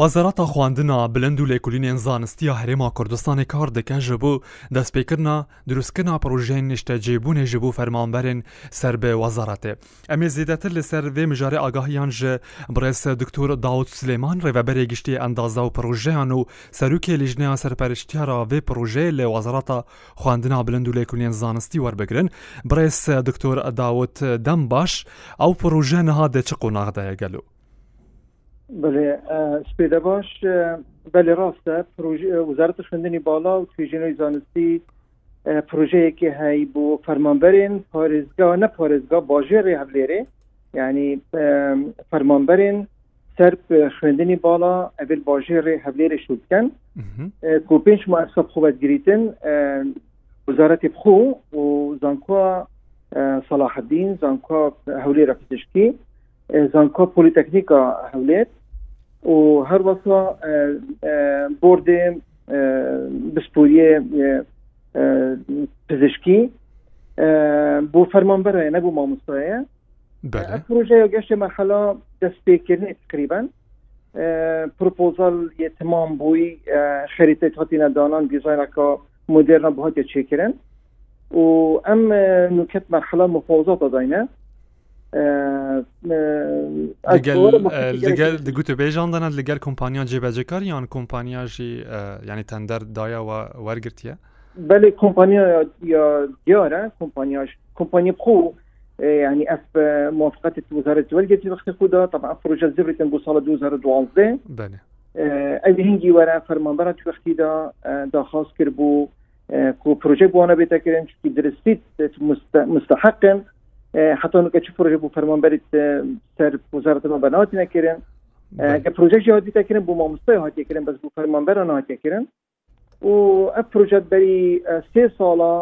وەزارەتە خواندنا بلند و لێکولینێن زانستی هەرێما کوردستانی کار دەکەن ژە بوو دەستپێکردنا دروستکردنا پرۆژێن نیشتە جێبوونێ ژ بوو فەرمانبەرن سەر بێ وەزارەتێ ئەمێ زیدەتر لەسەر وێ مژارە ئاگاهیان ژە بڕێسە دکتۆر داوت سلێمان ڕێبەرێ گشتی ئەندازا و پرۆژیان و سەرروکێ لیژنیان سەرپەرشتیارا وێ پرۆژێ لە وەزارەتە خواندنا بلند و لێکولێن زانستی وەربگرن برێس دکتۆر داوت دەم باش ئەو پرۆژە نەها دەچ قۆناغدایە گەلو بڵێ سپێدە باش بەێ ڕاستە وزارت خوندنی باڵا و توێژینەوەی زانستی پروژەیەکی هەی بۆ فەرمانبەرین پارێزگا نە پارێزگا باژێڕێ هەبلێرێ یعنی فەرمانبەرین سەر خوێندنی باڵا ئەبل باژێڕێ هەبلێرە شو بکەن کو پێنج ماسە خوبەت گریتن وزارەتی بخۆ و زانکۆ سەلاحدین زانکۆ هەولێرە پزیشکی زانکۆ پلیتەکنیکا هەولێت و هەر وەسا بردێ بسپوریە پزیشکی بۆ فەرمانبەرە نەبوو مامۆستایە پروژه گەشت مەحلا دەستپێکردنی تقریبان پروپۆزال تمام بووی خەریتە هاتیە دانان دیزاینەکە مدررنە بهاتە چێکردن و ئەم نوکەت مەحلا مفۆزات دەداینە لەگەل دەگوتبێژان دەنات لەگەل کۆمپانیا جێبەجەکار یان کۆمپانیاژی ینی تەندەر دایەوە وەرگرتە بەێ کۆمپانیا دیارە کۆمپانیاش کۆمپانیا خو يعني اف موافقه وزاره الوالده في خدا طبعا پروژه زبرت بو سال 2012 بله اي آه، هنگي ورا فرمانبر تو وقتی دا آه، درخواست کرد بو آه، کو پروژه بو انا بیت کردن درستید مستحقن حتىکە چ پروژه بوو فەرمانبەریت سەر وزارەتمان بەناوەتی نەکردن کە پروژه هاتیتەکردن بۆ مامۆستای هاتیکردن بەس بوو فەرمانبەران هاتیکردن و ئە پروژه بەری سێ ساڵە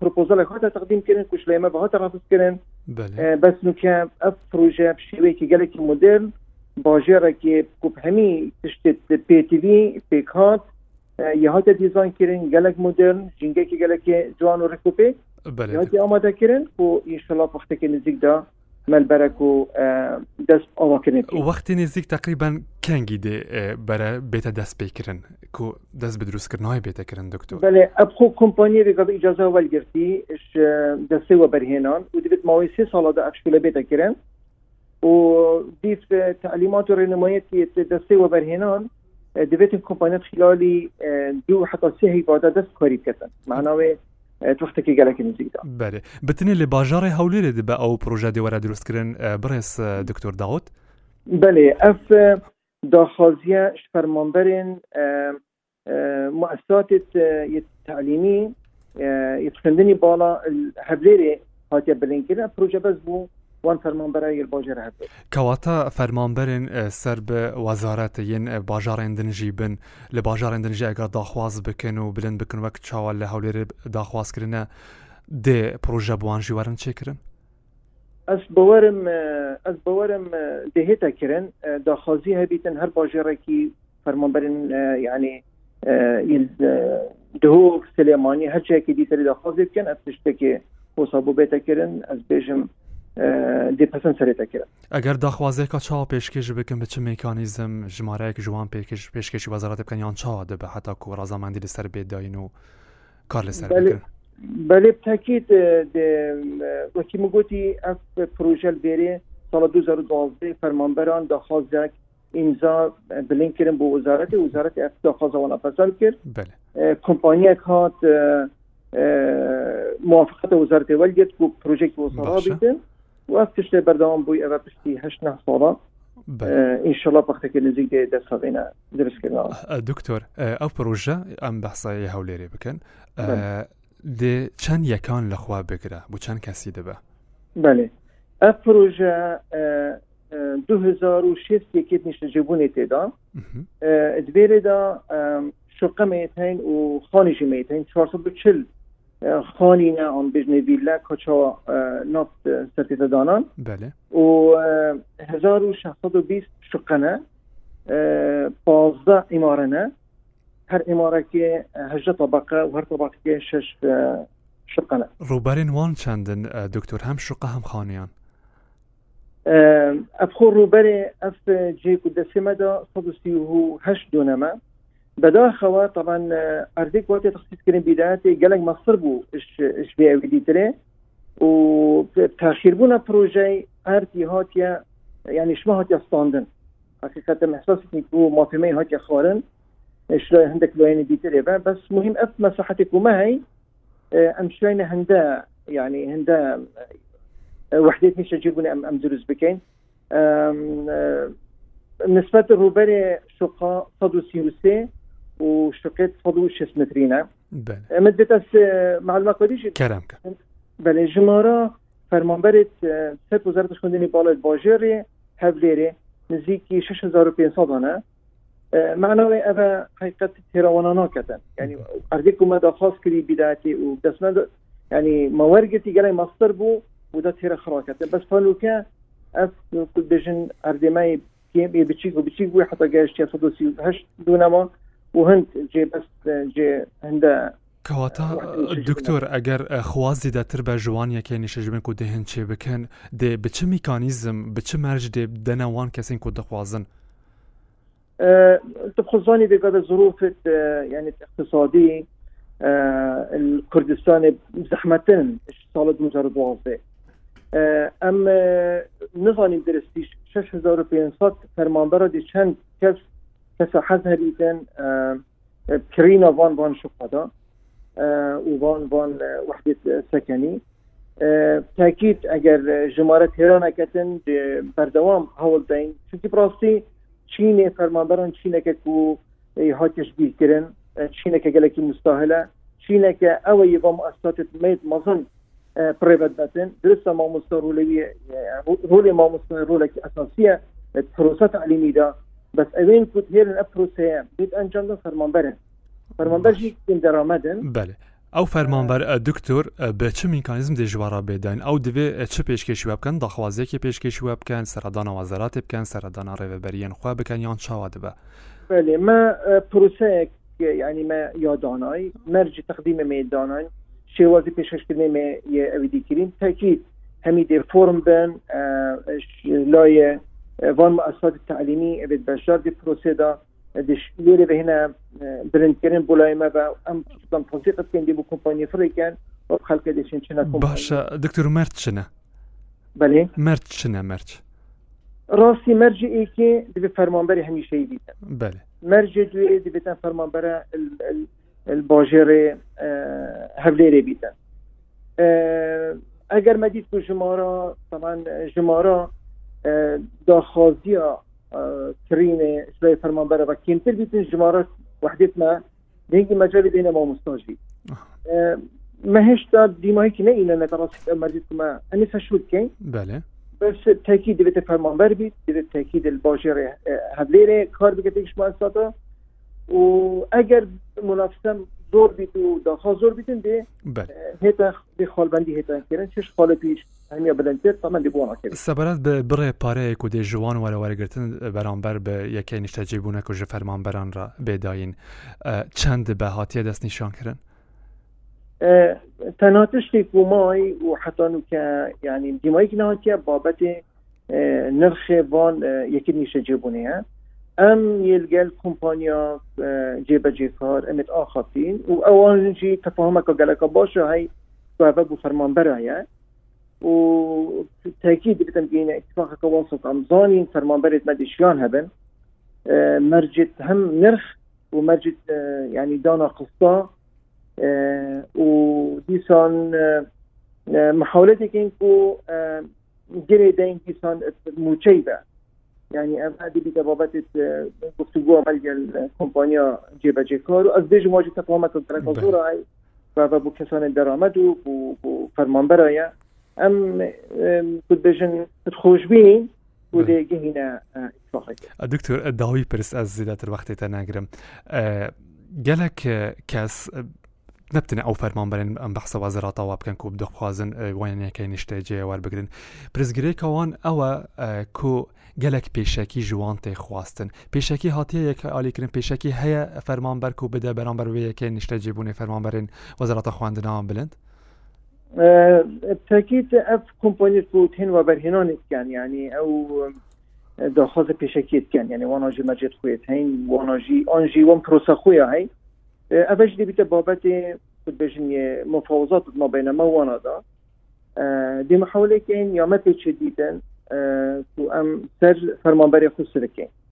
پرپۆزل خاتە تقدیمکردن کوشلێمە بە هاتە ڕاستکردن بەس نوکە ئە پروژه شێوەیەکی گەلێکی مدرن باژێڕێکی کوپهەمی تشتێت پێتیوی پێکات یهات دیزاین کردن گلک مدرن جنگه که گلک جوان و رکوپه یهاتی آماده کردن و انشالله وقتی که نزدیک دا مەلبەرەك و دەست ئەوەکردن وەختی نزیک تقریبان کەنگی دێ بەرە بێتە دەست پێکردن کو دەست بە دروستکردنەوەی بێتەکردن دکتۆر بەێ ئەبخۆ کۆمپانیە ێگەڵ ئیجاازە وەلگرتی دەستی وە بەرهێنان و دەبێت ماوەی سێ ساڵەدا ئەشکلە بێتەکردن و دیت تعلیمات و ڕێنمایەتی دەستی وە بەرهێنان دبیت کمپانیت خیالی اه، دو حتی حتاسیهی بادا دست کاری بکەن معناوێ اه، توختێکی گەلەکی نزیکدا بله بتنی لە باژارێ هەولێرە دەبە ئەو پروۆژە دێوەرە دروستکردن اه، بڕێز دکتۆر داوت بەێ ئەف داخوازیە شپەرمانبەرێن مؤسسات تعلیمی یتخندنی بالا هەبلێرێ هااتە بلینکردن پروۆژە بەس بوو وان فەرمانبەرە یل باژێر هەب کەواتە فەرمانبەرن سەر بە وەزارەتە یەن باژارێندنژی بن لە باژارێندنژی ئەگەر داخواز بکەن و بلند بکن وەک چاوە لە هەولێر داخوازکردە دێ پرۆژە بوانژی وەرن چێکردن ez bawerim ez bawerim dehêta kirin daxwazî hebîtin her bajarekî fermanberên yani dihok Selêmanî her çekî dîserî daxwazî bikin ez tiştekê hosa bû bête kirin ez bêjim دێپەسەند سەرێتەکرا ئەگەر داخوازێکە چاو پێشکێش بکەم بچ میکانیزم ژمارەیەک جوان پێکش پێشکێکی بەزارات بکەن یان چاوا دەبە حتا و ڕزاماندی لەسەر بێداین و کار لەسەر بەێ تاکیت وەکی مگوتی ئەف پروژەل بێرێ ساڵە 2012 فەرمانبەران داخوازێک ئینجا بلین کردن بۆ وەزارەتی وزارەتی ئەف داخوازەوەە پەسەند کرد کۆمپانیەک هات موافقەتە وەزارتی وەلگەت و پروژێک بۆ سەڕابیتن و از تشتێ بەردەوام بووی ئەوە پشتی هشت نه ساڵە بله. ئینشله که نزیک دێ دەستێنە درستکردنەوە دکتۆر ئەو پرۆژە ئەم او هەولێری بکەن دێ بله. چەند یەکان لەخوا ده بۆ چەند کەسی دەبە بەێ ئە کسی 2006 یەکێت نیشتەجیبوونی تێدا دوێرێدا دو و نه آن بجن که کچا نفت ستیت دانان بله و هزار و و بیست شقنه پازده اماره نه هر اماره که هجه طبقه و هر طبقه که شش شقنه روبرین وان چندن دکتر هم شقه هم خانیان افخور روبری اف جی کد دا صد و سی و هشت دونمه بدا خوا طبعا ارديك آه، وقت تخصيص كريم بداتي قالك ما صربو اش اش بي او دي تري و تاخير بونا بروجي ارتي هاتيا يعني شنو هاتيا ستاندن حقيقة احساس نيكو ما في مي هاتيا خارن اش راي عندك بوين بي تري بس مهم اف مساحتك وما هي آه، ام شوين هندا يعني هندا آه، وحدات مش تجيبوني ام ام دروز بكين ام نسبة الروبري شقا صدو سي واشتقيت فضو شس مترينا مدت اس معلومه قديش كلامك بله جمارا فرمانبرت سر وزارت خوندنی بالا باجری هفلیری نزدیکی 6500 دانه معنوي اما حقيقه تيروانانا كتن يعني ارديكو مدى خاص كري بدايتي ودسنا يعني مورقتي قال مصدر بو وده تيرا خراكتن بس فلوكا اف كل دجن اردماي كيم بيتشيك وبيتشيك حتى جاش 138 دونما و هەند جێبست جێ هەندە کەواتە دکتۆر ئەگەر خوازی دەتر بە ژوانیەکە نیشەژمن و دەهێن چێ بکەن دێ بچ میکانیزم بچ مەرج دێ دەنەوان کەسین کو دەخوازن تخزاني بقدر ظروف يعني الاقتصادية الكردستان زحمتين سال 2012 ام نظام درستی 6500 فرماندار دي چند کس کەسە حەز هەریدن کرینە بۆن بۆن شقدا و بۆن بۆن اه، وحدت سەکەنی اه، تاکیت ئەگەر ژمارە تێرانەکەتن بەردەوام هەوڵ دەین چونکی پراستی چینێ فەرمانبەران چینەکەک و هاتیش بیرکردن اه، چینەکە گەلێکی مستاهلە چینەکە ئەوە یە بۆم ئەستاتت میت مەزن پرێبەت بەتن درستە مامۆستا ڕولەوی ڕۆلی مامۆستا ڕۆلێکی ئەساسیە پرۆسە تعلیمیدا بس ئەوێن کووت هێرن ئە پرۆسەیە بیت ئەنجامدا فەرمانبەرن فەرمانبەرژی دەرامەدن بەێ ئەو فەرمانبەر دکتۆر بە چ میکانیزم دێژوارە بێداین ئەو دەبێت چه پێشکەشی بکەن داخوازیەکی پێشکەشی وە بکەن سەردانەوە زەراتێ بکەن سەردانە ڕێبەریان خوا بکەن یان چاوا دەبە مە پرۆسەیەک ینی مە یادانایی مەرج تقدیمە مێدانان شێوازی پێشکردنی مێ ئەوی دیکردین تاکیید هەمی دێ فۆرم بن لایە وان مؤسسات التعليمي ابد بشار دي بروسيدا دش ليري بهنا برندكرين بولايما با ام تطلم تنسيق كان دي بو كومباني فريكان وخلق دي شنشنا باشا دكتور مرت شنا بله مرت شنا مرت راسي مرجع اي كي دي فرمانبري هميشه دي بله مرجع دي دي بتن فرمانبرا الباجر هبليري بيتن اگر مدید کو جمارا طبعا جمارا داخوازی کرین اشلای فرمان بره و کمتر بیتن جماره وحدیت ما دینگی مجال بین ما مستاجی مهشتا دیمایی که نه اینه نتراسی مردید که ما انیسا شد کن بله بس تاکید دیویت فرمان بیت بید دیویت تاکید الباجر هدلیر کار بکت ایش مؤسساتا و اگر منافسم زور بیت و داخل زور بیتن دی بله هیتا خالبندی هیتا کرن چش خال پیش هەمیە پاره سەمە دیبووەکە جوان بە بڕێ پارەیەک و دێژوان وەرەوەرگتن بەرامبەر بە یەکەی نیشتەجی بوونەک و ژە فەرمانبەران را بێداین دست بە هااتە دەستنیشانکردن که و مای و حتی وکە یعنی دیمایی ناوتە بابەتێ نرخێ بان یەکی ها ام یلگل کمپانیا جیب جێبەجێکار امت ئاخاتین و ئەوانجی تەفاهمەکە گەلەکە باشە هەی بۆ فەرمانبەرە وتاكيد بتمكين اتفاق التوسط فرمان برد ما شلون هبن آه، مرجت هم نرخ ومرجت آه، يعني دانا قصة آه، وديسان محاولتك انكو جري دين ديسان موشيبة يعني ام هذه بضبط گفتگو عمل جل کمپانیا جیبه جکار و از دیج مواجه تفاهمت در کازورای و بو کسان درآمد و بو ئەم بژن خۆشببینین بۆێگەهینە دکتۆر داوی پرس ئەس زیاتر وەختێتە ناگرم گەلک کەس نبتن ئەو فەرمان بەرن ئەم بەحسە وازراتەوە بکەن و بدەخوازن وانەکەی نیشتێجێ وەربگرن پرزگرێکەوەن ئەوە کۆ گەلک پێشەکی ژوان تێخواستن پێشەکی هاتیەیە کە ئالیکردن پێشەکی هەیە فەرمان بەرک و بدە بەرامبەر وەیەکە نیشتەجێبوونی فەرمان بەرن وەزاراتە خواندنەوە بلند تاکیت ئەف کۆمپۆنیت بوتین و بەرهێنانێتکان ینی ئەو داخوازە پێشەکیتکان ینی وانۆژی مەجێت خوێت هەین وانۆژی ئۆنژی وەم پرۆسە خۆیان هەین ئەش دەبیتە بابەتی بژنی مفاوزات ما بینەمە وانادا دیمەحولێکین یامەتێکی دیدن ئەم سەر فەرمانبەری خوسرەکەین